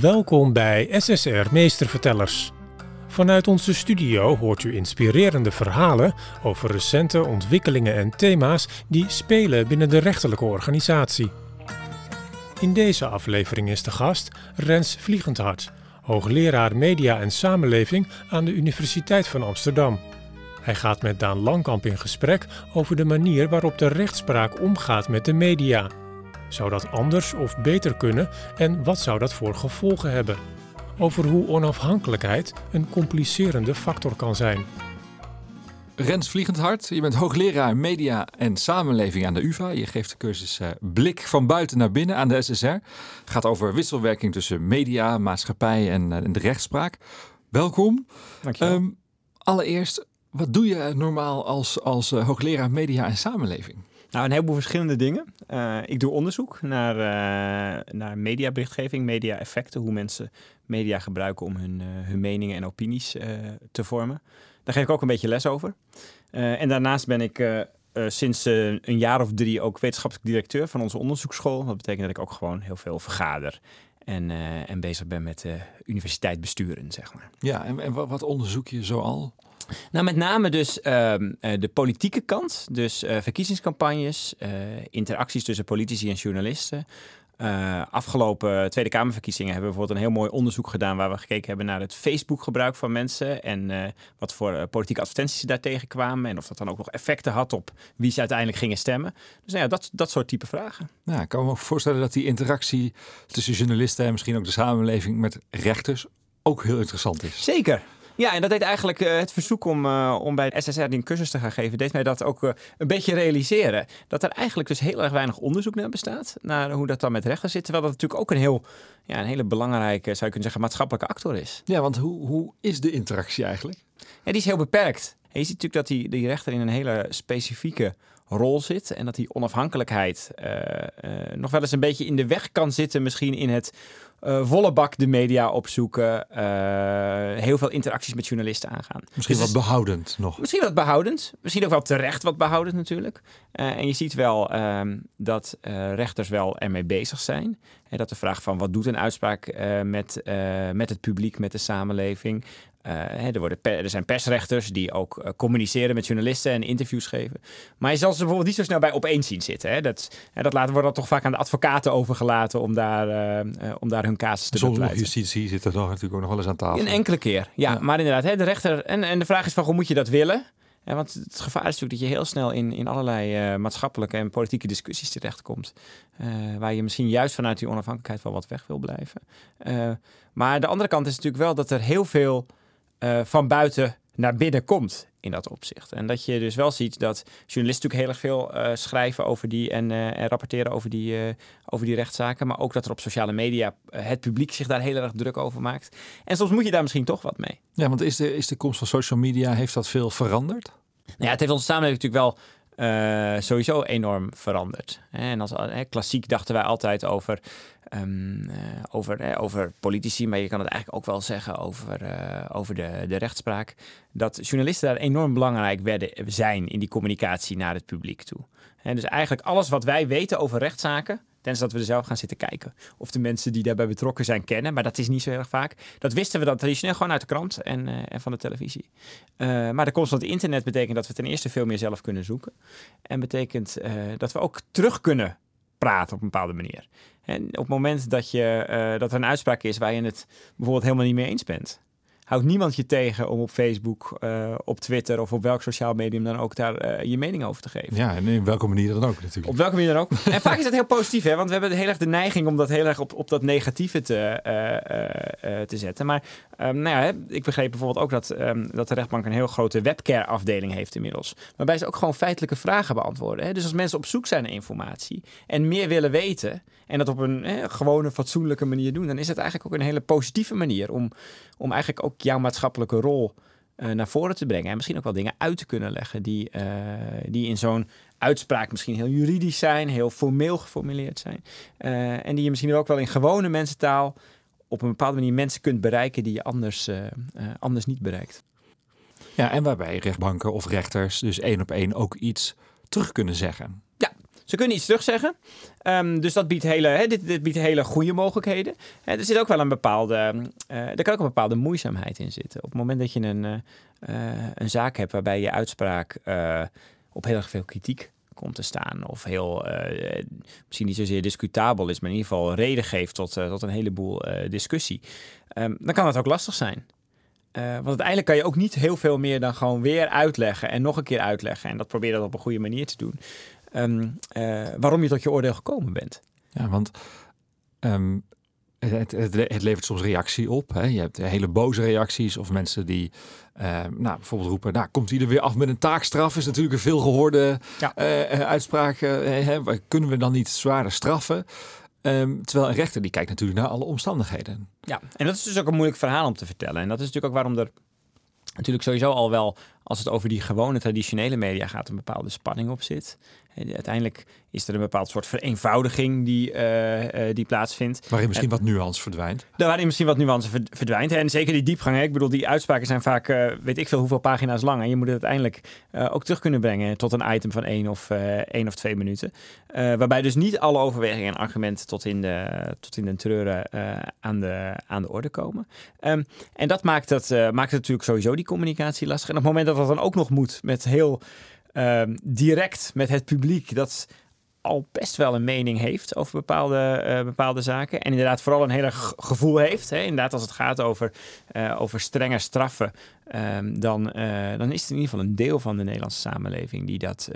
Welkom bij SSR Meestervertellers. Vanuit onze studio hoort u inspirerende verhalen over recente ontwikkelingen en thema's die spelen binnen de rechterlijke organisatie. In deze aflevering is de gast Rens Vliegendhart, hoogleraar media en samenleving aan de Universiteit van Amsterdam. Hij gaat met Daan Langkamp in gesprek over de manier waarop de rechtspraak omgaat met de media. Zou dat anders of beter kunnen en wat zou dat voor gevolgen hebben? Over hoe onafhankelijkheid een complicerende factor kan zijn. Rens Vliegendhart, je bent hoogleraar media en samenleving aan de UvA. Je geeft de cursus uh, Blik van buiten naar binnen aan de SSR. Het gaat over wisselwerking tussen media, maatschappij en, uh, de rechtspraak. Welkom. Dankjewel. Um, allereerst, wat doe je normaal als, als uh, hoogleraar media en samenleving? Nou, een heleboel verschillende dingen. Uh, ik doe onderzoek naar, uh, naar mediaberichtgeving, media-effecten, hoe mensen media gebruiken om hun, uh, hun meningen en opinies te vormen. Daar geef ik ook een beetje les over. en daarnaast ben ik sinds een jaar of drie ook wetenschappelijk directeur van onze onderzoeksschool. Dat betekent dat ik ook gewoon heel veel vergader en, en bezig ben met universiteit besturen, zeg maar. Ja, en, en wat onderzoek je zoal? Nou, met name dus uh, de politieke kant. Dus uh, verkiezingscampagnes, uh, interacties tussen politici en journalisten. Afgelopen Tweede Kamerverkiezingen hebben we bijvoorbeeld een heel mooi onderzoek gedaan waar we gekeken hebben naar het Facebook-gebruik van mensen en wat voor politieke advertenties ze daartegen kwamen en of dat dan ook nog effecten had op wie ze uiteindelijk gingen stemmen. Dus nou ja, dat, dat soort type vragen. Nou, ik kan me ook voorstellen dat die interactie tussen journalisten en misschien ook de samenleving met rechters ook heel interessant is. Zeker. Ja, en dat deed eigenlijk uh, het verzoek om, uh, om bij SSR die een cursus te gaan geven, deed mij dat ook uh, een beetje realiseren. Dat er eigenlijk dus heel erg weinig onderzoek naar bestaat, naar hoe dat dan met rechten zit. Terwijl dat natuurlijk ook een, heel, ja, een hele belangrijke, zou je kunnen zeggen, maatschappelijke actor is. Ja, want hoe, hoe is de interactie eigenlijk? Ja, die is heel beperkt. En je ziet natuurlijk dat die, die rechter in een hele specifieke rol zit. En dat die onafhankelijkheid nog wel eens een beetje in de weg kan zitten, misschien in het uh, volle bak de media opzoeken. Uh, heel veel interacties met journalisten aangaan. Misschien dus wat behoudend nog. Misschien wat behoudend. Misschien ook wel terecht wat behoudend natuurlijk. Uh, en je ziet wel um, dat rechters wel ermee bezig zijn. En dat de vraag van wat doet een uitspraak met, met het publiek, met de samenleving. Uh, er, worden er zijn persrechters die ook uh, communiceren met journalisten en interviews geven. Maar je zal ze bijvoorbeeld niet zo snel bij opeens zien zitten. Hè? Dat, dat laten, wordt dan toch vaak aan de advocaten overgelaten om daar, uh, om daar hun casus te Zonder justitie zit er nog natuurlijk ook nog wel eens aan tafel. Een enkele keer, ja. ja. Maar inderdaad, hè, de rechter... En, en de vraag is van, hoe moet je dat willen? Ja, want het gevaar is natuurlijk dat je heel snel in, in allerlei uh, maatschappelijke en politieke discussies terechtkomt. Uh, waar je misschien juist vanuit die onafhankelijkheid wel wat weg wil blijven. Uh, maar de andere kant is natuurlijk wel dat er heel veel van buiten naar binnen komt in dat opzicht. En dat je dus wel ziet dat journalisten natuurlijk heel erg veel uh, schrijven over die en, uh, en rapporteren over die, uh, over die rechtszaken. Maar ook dat er op sociale media het publiek zich daar heel erg druk over maakt. En soms moet je daar misschien toch wat mee. Ja, want is de, is de komst van social media, heeft dat veel veranderd? Nou ja, het heeft onze samenleving natuurlijk wel uh, sowieso enorm veranderd. En als, klassiek dachten wij altijd over, um, uh, over, over politici, maar je kan het eigenlijk ook wel zeggen over, uh, over de, de rechtspraak. Dat journalisten daar enorm belangrijk werden, zijn in die communicatie naar het publiek toe. En dus eigenlijk alles wat wij weten over rechtszaken, Tenzij dat we er zelf gaan zitten kijken. Of de mensen die daarbij betrokken zijn kennen. Maar dat is niet zo erg vaak. Dat wisten we dan traditioneel gewoon uit de krant en, uh, en van de televisie. Uh, maar de komst van het internet betekent dat we ten eerste veel meer zelf kunnen zoeken. En betekent uh, dat we ook terug kunnen praten op een bepaalde manier. En op het moment dat, je, dat er een uitspraak is waar je het bijvoorbeeld helemaal niet mee eens bent houdt niemand je tegen om op Facebook, uh, op Twitter of op welk sociaal medium dan ook daar uh, je mening over te geven. Ja, en in welke manier dan ook natuurlijk. Op welke manier dan ook. en vaak is dat heel positief, hè? want we hebben heel erg de neiging om dat heel erg op, op dat negatieve te, uh, te zetten. Maar um, nou ja, ik begreep bijvoorbeeld ook dat, um, dat de rechtbank een heel grote webcare afdeling heeft inmiddels. Waarbij ze ook gewoon feitelijke vragen beantwoorden. Hè? Dus als mensen op zoek zijn naar informatie en meer willen weten en dat op een gewone, fatsoenlijke manier doen, dan is het eigenlijk ook een hele positieve manier om, om eigenlijk ook jouw maatschappelijke rol uh, naar voren te brengen. En misschien ook wel dingen uit te kunnen leggen die, uh, die in zo'n uitspraak misschien heel juridisch zijn, heel formeel geformuleerd zijn. Uh, en die je misschien ook wel in gewone mensentaal op een bepaalde manier mensen kunt bereiken die je anders, anders niet bereikt. Ja, en waarbij rechtbanken of rechters dus één op één ook iets terug kunnen zeggen. Ze kunnen iets terugzeggen. Um, dus dat biedt hele, dit, dit, biedt hele goede mogelijkheden. Hè, er zit ook wel een bepaalde, uh, er kan ook een bepaalde moeizaamheid in zitten. Op het moment dat je een, uh, een zaak hebt waarbij je uitspraak op heel erg veel kritiek komt te staan. Of heel, misschien niet zozeer discutabel is, maar in ieder geval reden geeft tot, tot een heleboel discussie. Um, dan kan dat ook lastig zijn. Want uiteindelijk kan je ook niet heel veel meer dan gewoon weer uitleggen en nog een keer uitleggen. En dat probeer dat op een goede manier te doen. Um, uh, waarom je tot je oordeel gekomen bent. Ja, want um, het, het, het, levert soms reactie op. Hè? Je hebt hele boze reacties of mensen die uh, nou, bijvoorbeeld roepen... nou, komt hij er weer af met een taakstraf? Is natuurlijk een veel gehoorde ja. uitspraak. kunnen we dan niet zwaarder straffen? Um, terwijl een rechter die kijkt natuurlijk naar alle omstandigheden. Ja, en dat is dus ook een moeilijk verhaal om te vertellen. En dat is natuurlijk ook waarom er natuurlijk sowieso al wel, als het over die gewone traditionele media gaat, een bepaalde spanning op zit. Uiteindelijk is er een bepaald soort vereenvoudiging die, uh, uh, die plaatsvindt. Waarin misschien wat nuance verdwijnt. Waarin misschien wat nuance verdwijnt. En zeker die diepgang. Hè? Ik bedoel, die uitspraken zijn vaak, uh, weet ik veel hoeveel pagina's lang. En je moet het uiteindelijk ook terug kunnen brengen tot een item van één of, één of twee minuten. waarbij dus niet alle overwegingen en argumenten tot in de, tot in de treuren aan, de, aan de orde komen. Um, en dat maakt, het, maakt het natuurlijk sowieso die communicatie lastig. En op het moment dat dat dan ook nog moet met heel um, direct met het publiek dat al best wel een mening heeft over bepaalde, uh, bepaalde zaken. En inderdaad vooral een heel erg gevoel heeft. Hè. Inderdaad, als het gaat over, uh, over strenge straffen, um, dan, uh, dan is het in ieder geval een deel van de Nederlandse samenleving die, dat,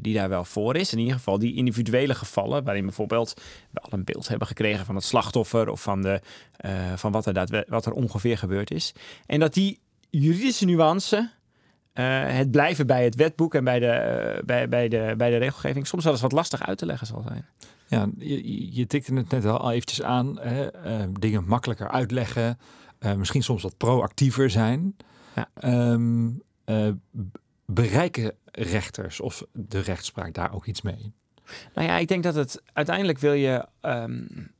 die daar wel voor is. In ieder geval die individuele gevallen, waarin bijvoorbeeld we al een beeld hebben gekregen van het slachtoffer of van, de, van wat, er wat er ongeveer gebeurd is. En dat die juridische nuance uh, het blijven bij het wetboek en bij de, uh, bij, bij, de, bij de regelgeving soms wel eens wat lastig uit te leggen zal zijn. Ja, je, je tikte het net al eventjes aan. Hè? Uh, dingen makkelijker uitleggen. misschien soms wat proactiever zijn. Ja. Um, bereiken rechters of de rechtspraak daar ook iets mee? Nou ja, ik denk dat het uiteindelijk wil je um,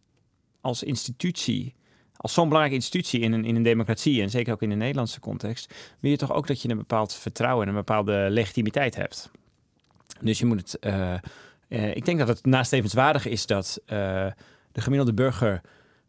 als institutie als zo'n belangrijke institutie in een, in een democratie, en zeker ook in de Nederlandse context, wil je toch ook dat je een bepaald vertrouwen en een bepaalde legitimiteit hebt. Dus je moet het. Uh, uh, ik denk dat het naastevenswaardig is dat uh, de gemiddelde burger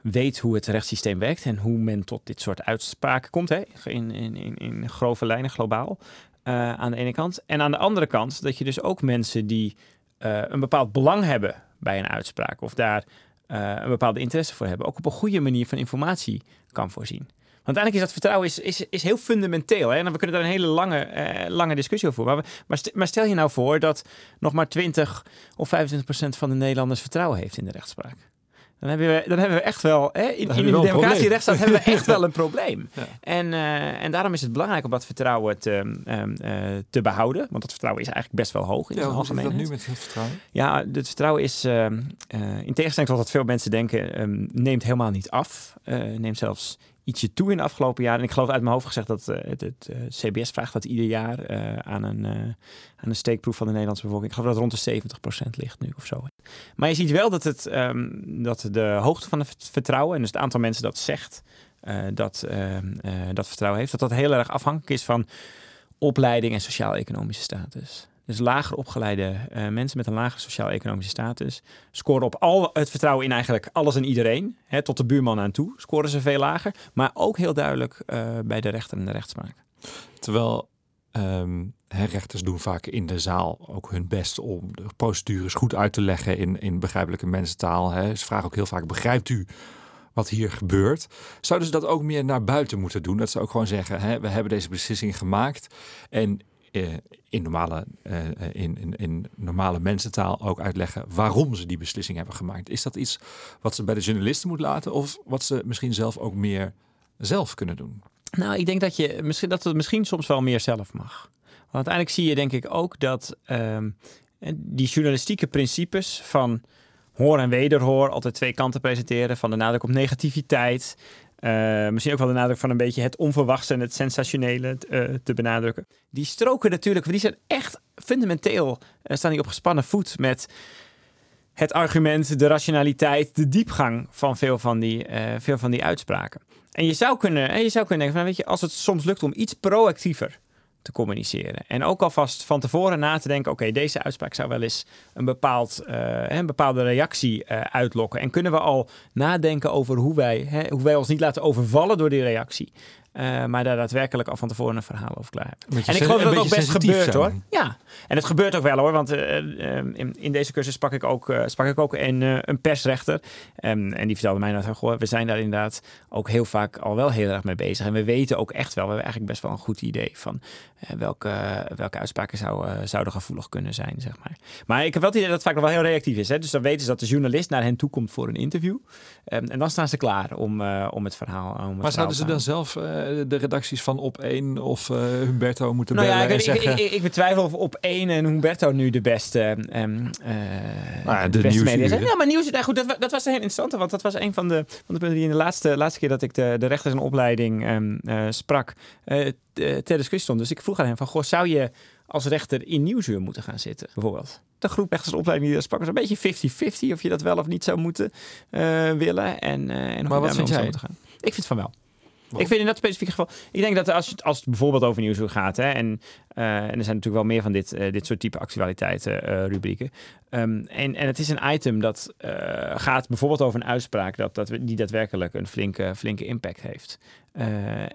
weet hoe het rechtssysteem werkt en hoe men tot dit soort uitspraken komt, hè, in, in, in, in grove lijnen, globaal. aan de ene kant. En aan de andere kant dat je dus ook mensen die een bepaald belang hebben bij een uitspraak of daar uh, een bepaalde interesse voor hebben, ook op een goede manier van informatie kan voorzien. Want uiteindelijk is dat vertrouwen is, is, is heel fundamenteel. Hè? En we kunnen daar een hele lange, uh, lange discussie over voeren. Maar, maar, stel je nou voor dat nog maar 20 of 25 procent van de Nederlanders vertrouwen heeft in de rechtspraak. Dan hebben we, dan hebben we echt wel, hè, in, in de democratie rechtsstaat hebben we echt wel een probleem. Ja. En, uh, en daarom is het belangrijk om dat vertrouwen te, um, uh, te behouden. Want dat vertrouwen is eigenlijk best wel hoog in ja, het algemeen. Hoe dat nu met het vertrouwen? Ja, het vertrouwen is, uh, in tegenstelling tot wat veel mensen denken, um, neemt helemaal niet af. neemt zelfs ietsje toe in de afgelopen jaren. En ik geloof uit mijn hoofd gezegd dat uh, het, het uh, CBS vraagt dat ieder jaar uh, aan, een, aan een steekproef van de Nederlandse bevolking. Ik geloof dat het rond de 70% ligt nu of zo. Maar je ziet wel dat, het, um, dat de hoogte van het vertrouwen, en dus het aantal mensen dat zegt dat ehm, dat vertrouwen heeft, dat dat heel erg afhankelijk is van opleiding en sociaal-economische status. Dus lager opgeleide uh, mensen met een lagere sociaal-economische status scoren op al het vertrouwen in eigenlijk alles en iedereen, hè, tot de buurman aan toe, scoren ze veel lager, maar ook heel duidelijk uh, bij de rechter en de rechtspraak. Terwijl um, rechters doen vaak in de zaal ook hun best om de procedures goed uit te leggen in, in begrijpelijke mensentaal. Hè. Ze vragen ook heel vaak: begrijpt u wat hier gebeurt. Zouden ze dat ook meer naar buiten moeten doen? Dat ze ook gewoon zeggen: hè, we hebben deze beslissing gemaakt. En in, normale, uh, in, in, in normale mensentaal ook uitleggen waarom ze die beslissing hebben gemaakt. Is dat iets wat ze bij de journalisten moet laten of wat ze misschien zelf ook meer zelf kunnen doen? Nou, ik denk dat, je, misschien, dat het misschien soms wel meer zelf mag. Want uiteindelijk zie je denk ik ook dat uh, die journalistieke principes van hoor en wederhoor, altijd twee kanten presenteren, van de nadruk op negativiteit, uh, misschien ook wel de nadruk van een beetje het onverwachte en het sensationele uh, te benadrukken. Die stroken natuurlijk, die zijn echt fundamenteel, uh, staan die op gespannen voet met het argument, de rationaliteit, de diepgang van veel van die, veel van die uitspraken. En je zou kunnen, je zou kunnen denken van, weet je, als het soms lukt om iets proactiever te communiceren. En ook alvast van tevoren na te denken: oké, deze uitspraak zou wel eens een, bepaald, eh, een bepaalde reactie uh, uitlokken. En kunnen we al nadenken over hoe wij, hè, hoe wij ons niet laten overvallen door die reactie. Uh, maar daar daadwerkelijk al van tevoren een verhaal over klaar hebben. En ik geloof dat het ook best gebeurt hoor. Ja, en het gebeurt ook wel hoor. Want uh, in, in, deze cursus sprak ik ook, uh, sprak ik ook een, een persrechter. Um, en die vertelde mij dat goh, we zijn daar inderdaad ook heel vaak al wel heel erg mee bezig. En we weten ook echt wel, we hebben eigenlijk best wel een goed idee van welke, welke uitspraken zou, zouden gevoelig kunnen zijn. Zeg maar. maar ik heb wel het idee dat het vaak nog wel heel reactief is. Hè? Dus dan weten ze dat de journalist naar hen toe komt voor een interview. Um, en dan staan ze klaar om, om het verhaal. Om het maar zouden ze dan zelf de redacties van Op 1 of uh, Humberto moeten nou bellen ja, ik, en zeggen... Ik, ik, betwijfel of Op 1 en Humberto nu de beste, um, uh, nou de, de beste media zijn. Ja, maar nieuws, nou goed, dat, dat was heel interessant, want dat was een van de, van de punten die in de laatste, laatste keer dat ik de, de rechters en opleiding um, uh, sprak ter discussie stond. Dus ik vroeg aan hem van, goh, zou je als rechter in Nieuwsuur moeten gaan zitten, bijvoorbeeld? De groep rechters en opleiding die daar sprak was een beetje 50-50 of je dat wel of niet zou moeten willen. En, en maar wat vind jij? Moeten gaan. Ik vind van wel. Ik vind in dat specifieke geval. Ik denk dat als het, als het bijvoorbeeld over nieuws gaat. Hè, en, en er zijn natuurlijk wel meer van dit, uh, dit soort type actualiteiten uh, rubrieken. Um, en, en het is een item dat gaat bijvoorbeeld over een uitspraak dat, dat, die daadwerkelijk een flinke, flinke impact heeft.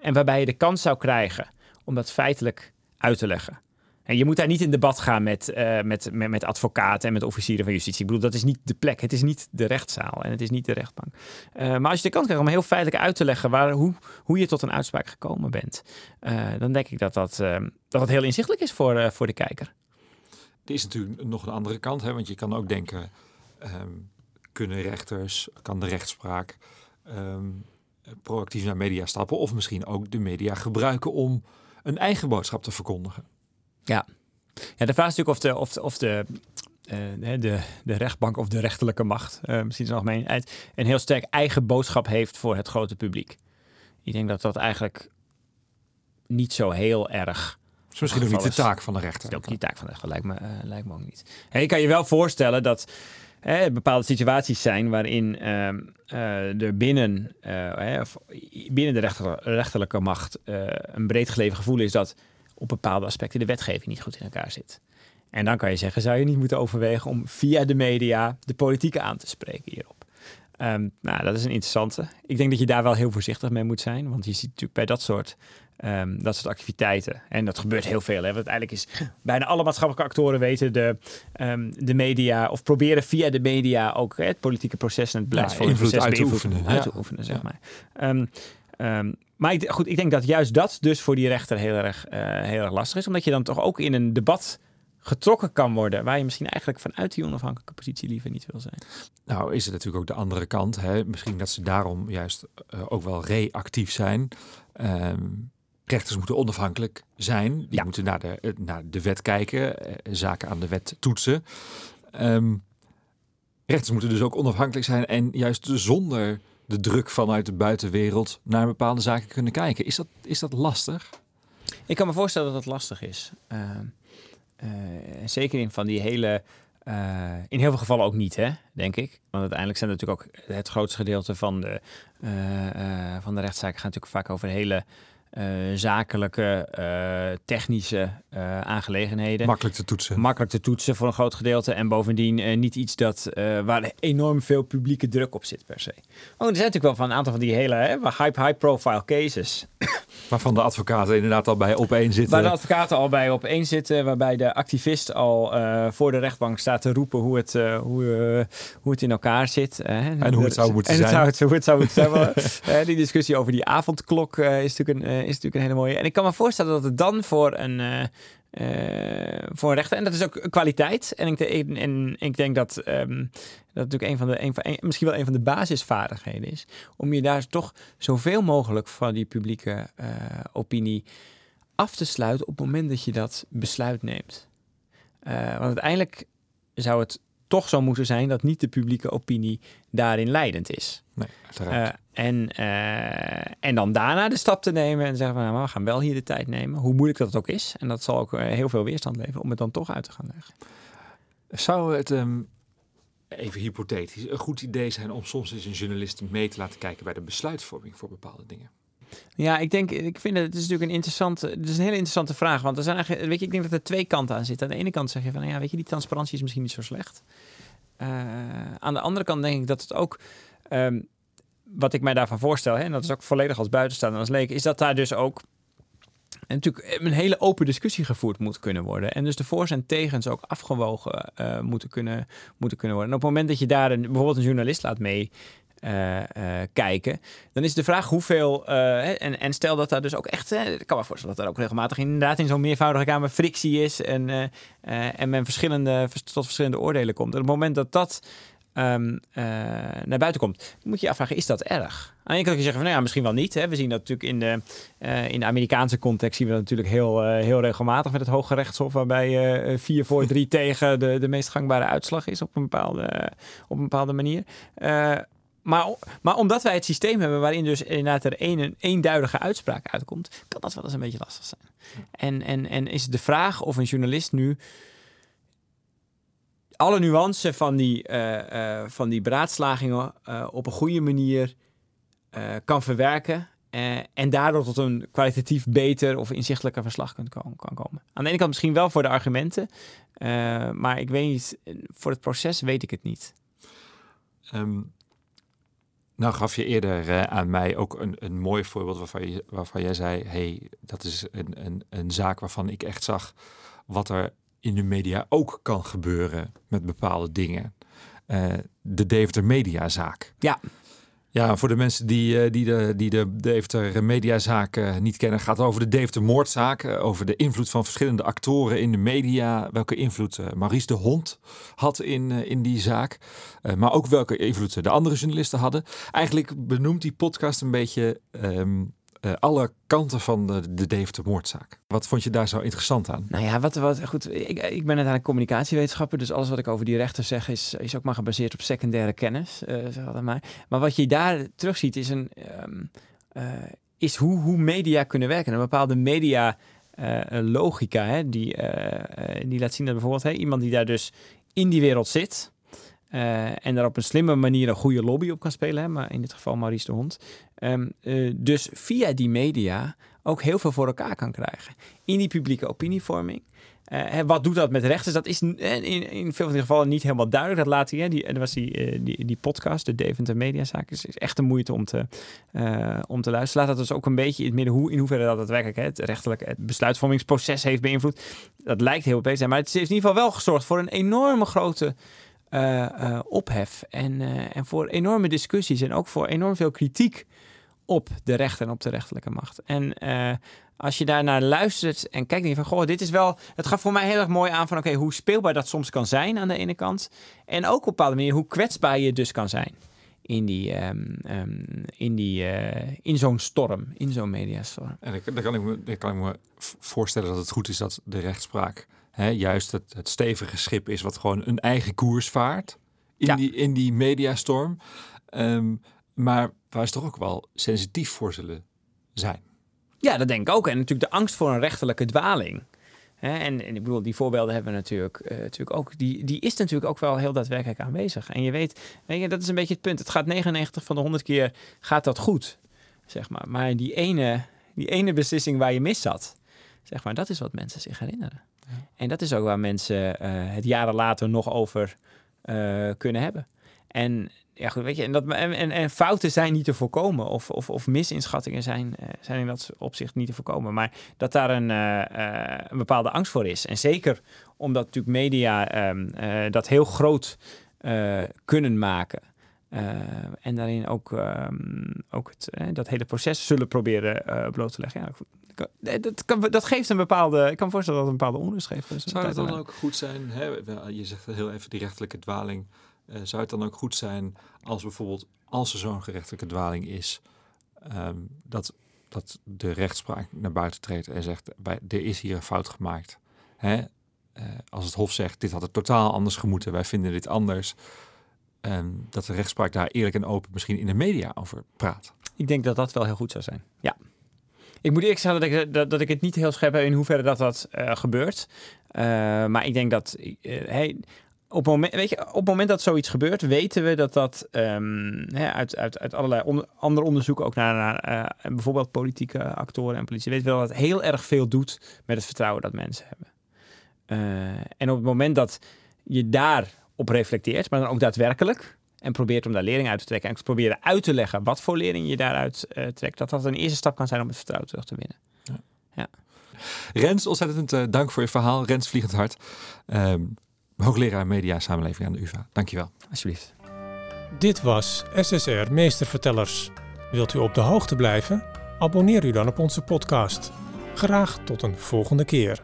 en waarbij je de kans zou krijgen om dat feitelijk uit te leggen. En je moet daar niet in debat gaan met, uh, met, met, met, advocaten en met officieren van justitie. Ik bedoel, dat is niet de plek. Het is niet de rechtszaal en het is niet de rechtbank. Uh, maar als je de kans krijgt om heel feitelijk uit te leggen waar, hoe, hoe je tot een uitspraak gekomen bent, uh, dan denk ik dat dat, dat heel inzichtelijk is voor, voor de kijker. Er is natuurlijk nog een andere kant, hè? want je kan ook denken, um, kunnen rechters, kan de rechtspraak um, proactief naar media stappen of misschien ook de media gebruiken om een eigen boodschap te verkondigen. Ja. ja, de vraag is natuurlijk of de, of de, of de, uh, de, de rechtbank of de rechterlijke macht, uh, misschien is het algemeen, een heel sterk eigen boodschap heeft voor het grote publiek. Ik denk dat dat eigenlijk niet zo heel erg. is misschien ook niet de taak van de rechter. Dat is ook niet de taak van de rechter, lijkt me, uh, lijkt me ook niet. Je kan je wel voorstellen dat hè, bepaalde situaties zijn waarin er binnen, binnen de rechter, rechterlijke macht een breed geleven gevoel is dat op bepaalde aspecten de wetgeving niet goed in elkaar zit. En dan kan je zeggen, zou je niet moeten overwegen om via de media de politiek aan te spreken hierop? Um, nou, dat is een interessante. Ik denk dat je daar wel heel voorzichtig mee moet zijn, want je ziet natuurlijk bij dat soort, um, dat soort activiteiten, en dat gebeurt heel veel, hè, want uiteindelijk is bijna alle maatschappelijke actoren weten de, um, de media, of proberen via de media ook hè, het politieke proces en het beleidsvormingsproces ja, uit te oefenen. Uit te oefenen, zeg maar. Um, maar ik, goed, ik denk dat juist dat dus voor die rechter heel erg, uh, heel erg lastig is. Omdat je dan toch ook in een debat getrokken kan worden. Waar je misschien eigenlijk vanuit die onafhankelijke positie liever niet wil zijn. Nou is het natuurlijk ook de andere kant. Hè? Misschien dat ze daarom juist uh, ook wel reactief zijn. Um, rechters moeten onafhankelijk zijn. Die ja. moeten naar de, naar de wet kijken. Zaken aan de wet toetsen. Um, rechters moeten dus ook onafhankelijk zijn. En juist zonder de druk vanuit de buitenwereld naar bepaalde zaken kunnen kijken. Is dat, is dat lastig? Ik kan me voorstellen dat dat lastig is. Uh, uh, zeker in van die hele. Uh, in heel veel gevallen ook niet, hè, denk ik. Want uiteindelijk zijn natuurlijk ook het grootste gedeelte van de, van de rechtszaken gaat natuurlijk vaak over hele zakelijke, uh, technische uh, aangelegenheden. Makkelijk te toetsen. Makkelijk te toetsen voor een groot gedeelte. En bovendien niet iets dat, waar enorm veel publieke druk op zit per se. Oh, er zijn natuurlijk wel van een aantal van die hele hè, hype, high profile cases. Waarvan de advocaten inderdaad al bij op één zitten. Waar de advocaten al bij op één zitten. Waarbij de activist al voor de rechtbank staat te roepen hoe het, hoe, hoe het in elkaar zit. en hoe het zou moeten en zijn. Het zou, hoe het zou moeten zijn. die discussie over die avondklok is natuurlijk een is natuurlijk een hele mooie. En ik kan me voorstellen dat het dan voor een, uh, voor een rechter, en dat is ook kwaliteit. En ik, en ik denk dat um, dat natuurlijk een van de, van, misschien wel een van de basisvaardigheden is. Om je daar toch zoveel mogelijk van die publieke uh, opinie af te sluiten op het moment dat je dat besluit neemt. want uiteindelijk zou het toch zo moeten zijn dat niet de publieke opinie daarin leidend is. Nee, uh, en, uh, en dan daarna de stap te nemen en zeggen van nou, we gaan wel hier de tijd nemen, hoe moeilijk dat ook is. En dat zal ook uh, heel veel weerstand leveren om het dan toch uit te gaan leggen. Zou het, um, even hypothetisch, een goed idee zijn om soms eens een journalist mee te laten kijken bij de besluitvorming voor bepaalde dingen? Ja, ik denk, ik vind het, het is natuurlijk een interessante, het is een hele interessante vraag. Want er zijn eigenlijk, weet je, ik denk dat er twee kanten aan zitten. Aan de ene kant zeg je van, nou ja, weet je, die transparantie is misschien niet zo slecht. Uh, aan de andere kant denk ik dat het ook, um, wat ik mij daarvan voorstel, hè, en dat is ook volledig als buitenstaander, als leek, is dat daar dus ook natuurlijk een hele open discussie gevoerd moet kunnen worden. En dus de voor's en tegens ook afgewogen uh, moeten, kunnen, moeten kunnen worden. En op het moment dat je daar een, bijvoorbeeld een journalist laat mee uh, kijken. Dan is de vraag hoeveel. En, en stel dat daar dus ook echt. ik kan me voorstellen dat er ook regelmatig inderdaad in zo'n meervoudige kamer frictie is. En, en men verschillende, tot verschillende oordelen komt. Op het moment dat dat. Um, naar buiten komt, moet je je afvragen: is dat erg? Aan de ene kant kun je zeggen van nou ja, misschien wel niet. Hè. We zien dat natuurlijk in de, in de Amerikaanse context zien we dat natuurlijk heel, heel regelmatig met het Hoge Rechtshof, waarbij 4 voor 3 tegen de, de meest gangbare uitslag is op een bepaalde, op een bepaalde manier. Maar, maar omdat wij het systeem hebben waarin dus inderdaad er een, eenduidige uitspraak uitkomt, kan dat wel eens een beetje lastig zijn. En, en, en is de vraag of een journalist nu alle nuance van die, uh, uh, van die beraadslagingen uh, op een goede manier kan verwerken. en daardoor tot een kwalitatief beter of inzichtelijker verslag kan komen, kan komen. Aan de ene kant misschien wel voor de argumenten, maar ik weet niet, voor het proces weet ik het niet. Um, nou gaf je eerder aan mij ook een, een mooi voorbeeld waarvan, je, waarvan jij zei... hey, dat is een, een, een zaak waarvan ik echt zag wat er in de media ook kan gebeuren met bepaalde dingen. Uh, de Deventer Mediazaak. Ja. Ja, voor de mensen die, eh, die de, die de Deventer mediazaak uh, niet kennen, gaat het over de Deventer moordzaak. Over de invloed van verschillende actoren in de media. Welke invloed Maurice de Hond had in, in die zaak. maar ook welke invloed de andere journalisten hadden. Eigenlijk benoemt die podcast een beetje um, uh, alle kanten van de, de Deventer moordzaak. Wat vond je daar zo interessant aan? Nou ja, wat, wat goed. Ik, ik ben uiteindelijk communicatiewetenschapper, dus alles wat ik over die rechter zeg is, is ook maar gebaseerd op secundaire kennis. Uh, zeg maar. maar wat je daar terugziet is, een, um, uh, is hoe, hoe media kunnen werken. Een bepaalde media logica, hè, die, die laat zien dat bijvoorbeeld hè, iemand die daar dus in die wereld zit, en daar op een slimme manier een goede lobby op kan spelen. Hè, maar in dit geval Maurice de Hond. Um, uh, dus via die media ook heel veel voor elkaar kan krijgen. In die publieke opinievorming. Uh, wat doet dat met rechters? Dat is in, in veel van die gevallen niet helemaal duidelijk. Dat laat hij, die, er was die, die, die podcast, de Deventer Mediazaak, is, is echt de moeite om te, om te luisteren. Laat dat dus ook een beetje in het midden hoe, in hoeverre dat daadwerkelijk het rechtelijk het besluitvormingsproces heeft beïnvloed. Dat lijkt heel beter zijn, maar het heeft in ieder geval wel gezorgd voor een enorme grote uh, uh, ophef en, uh, en voor enorme discussies en ook voor enorm veel kritiek op de rechter en op de rechterlijke macht. En als je daarnaar luistert en kijkt, denk je van, goh, dit is wel, het gaf voor mij heel erg mooi aan van, oké, hoe speelbaar dat soms kan zijn aan de ene kant. En ook op een bepaalde manier hoe kwetsbaar je dus kan zijn in, die, um, um, in, die, in zo'n storm, in zo'n mediastorm. En dan kan, ik me, kan ik me voorstellen dat het goed is dat de rechtspraak hè, juist het, het stevige schip is wat gewoon een eigen koers vaart in, ja. die, in die mediastorm. Um, maar waar ze toch ook wel sensitief voor zullen zijn. Ja, dat denk ik ook. En natuurlijk de angst voor een rechterlijke dwaling. Hè, en, en, ik bedoel, die voorbeelden hebben we natuurlijk, uh, natuurlijk ook. Die, die is natuurlijk ook wel heel daadwerkelijk aanwezig. En je weet, weet je, dat is een beetje het punt. Het gaat 99 van de 100 keer gaat dat goed, zeg maar. Maar die ene, die ene beslissing waar je mis zat, zeg maar, dat is wat mensen zich herinneren. En dat is ook waar mensen uh, het jaren later nog over uh, kunnen hebben. En ja, goed, weet je, en, dat, en, en, en, fouten zijn niet te voorkomen, of, of, of misinschattingen zijn, uh, zijn in dat opzicht niet te voorkomen. Maar dat daar een, bepaalde angst voor is. En zeker omdat natuurlijk media um, dat heel groot kunnen maken. en daarin ook, um, ook het, dat hele proces zullen proberen bloot te leggen. Ja, dat, kan, dat geeft een bepaalde. Ik kan me voorstellen dat het een bepaalde onrust geeft. Dus zou het dan ook goed zijn? Hè, je zegt heel even die rechtelijke dwaling. Uh, zou het dan ook goed zijn als bijvoorbeeld, als er zo'n gerechtelijke dwaling is, um, dat, dat de rechtspraak naar buiten treedt en zegt: bij, er is hier een fout gemaakt. Hè? Uh, als het Hof zegt: dit had het totaal anders gemoeten, wij vinden dit anders. Um, dat de rechtspraak daar eerlijk en open misschien in de media over praat. Ik denk dat dat wel heel goed zou zijn. Ja. Ik moet eerlijk zeggen dat ik, dat, dat ik het niet heel scherp heb in hoeverre dat dat uh, gebeurt. Uh, maar ik denk dat uh, hey, op, moment, weet je, op het moment dat zoiets gebeurt, weten we dat dat ehm, hè, uit, uit, uit allerlei onder, andere onderzoeken, ook naar, naar eh, bijvoorbeeld politieke actoren en politie, weten we dat het heel erg veel doet met het vertrouwen dat mensen hebben. Eh, en op het moment dat je daarop reflecteert, maar dan ook daadwerkelijk, en probeert om daar lering uit te trekken en proberen uit te leggen wat voor lering je daaruit uh, trekt, dat dat een eerste stap kan zijn om het vertrouwen terug te winnen. Ja. ja. Rens, ontzettend uh, dank voor je verhaal. Rens Vliegend Hart, um, hoogleraar media samenleving aan de UvA. Dankjewel. Alsjeblieft. Dit was SSR Meestervertellers. Wilt u op de hoogte blijven? Abonneer u dan op onze podcast. Graag tot een volgende keer.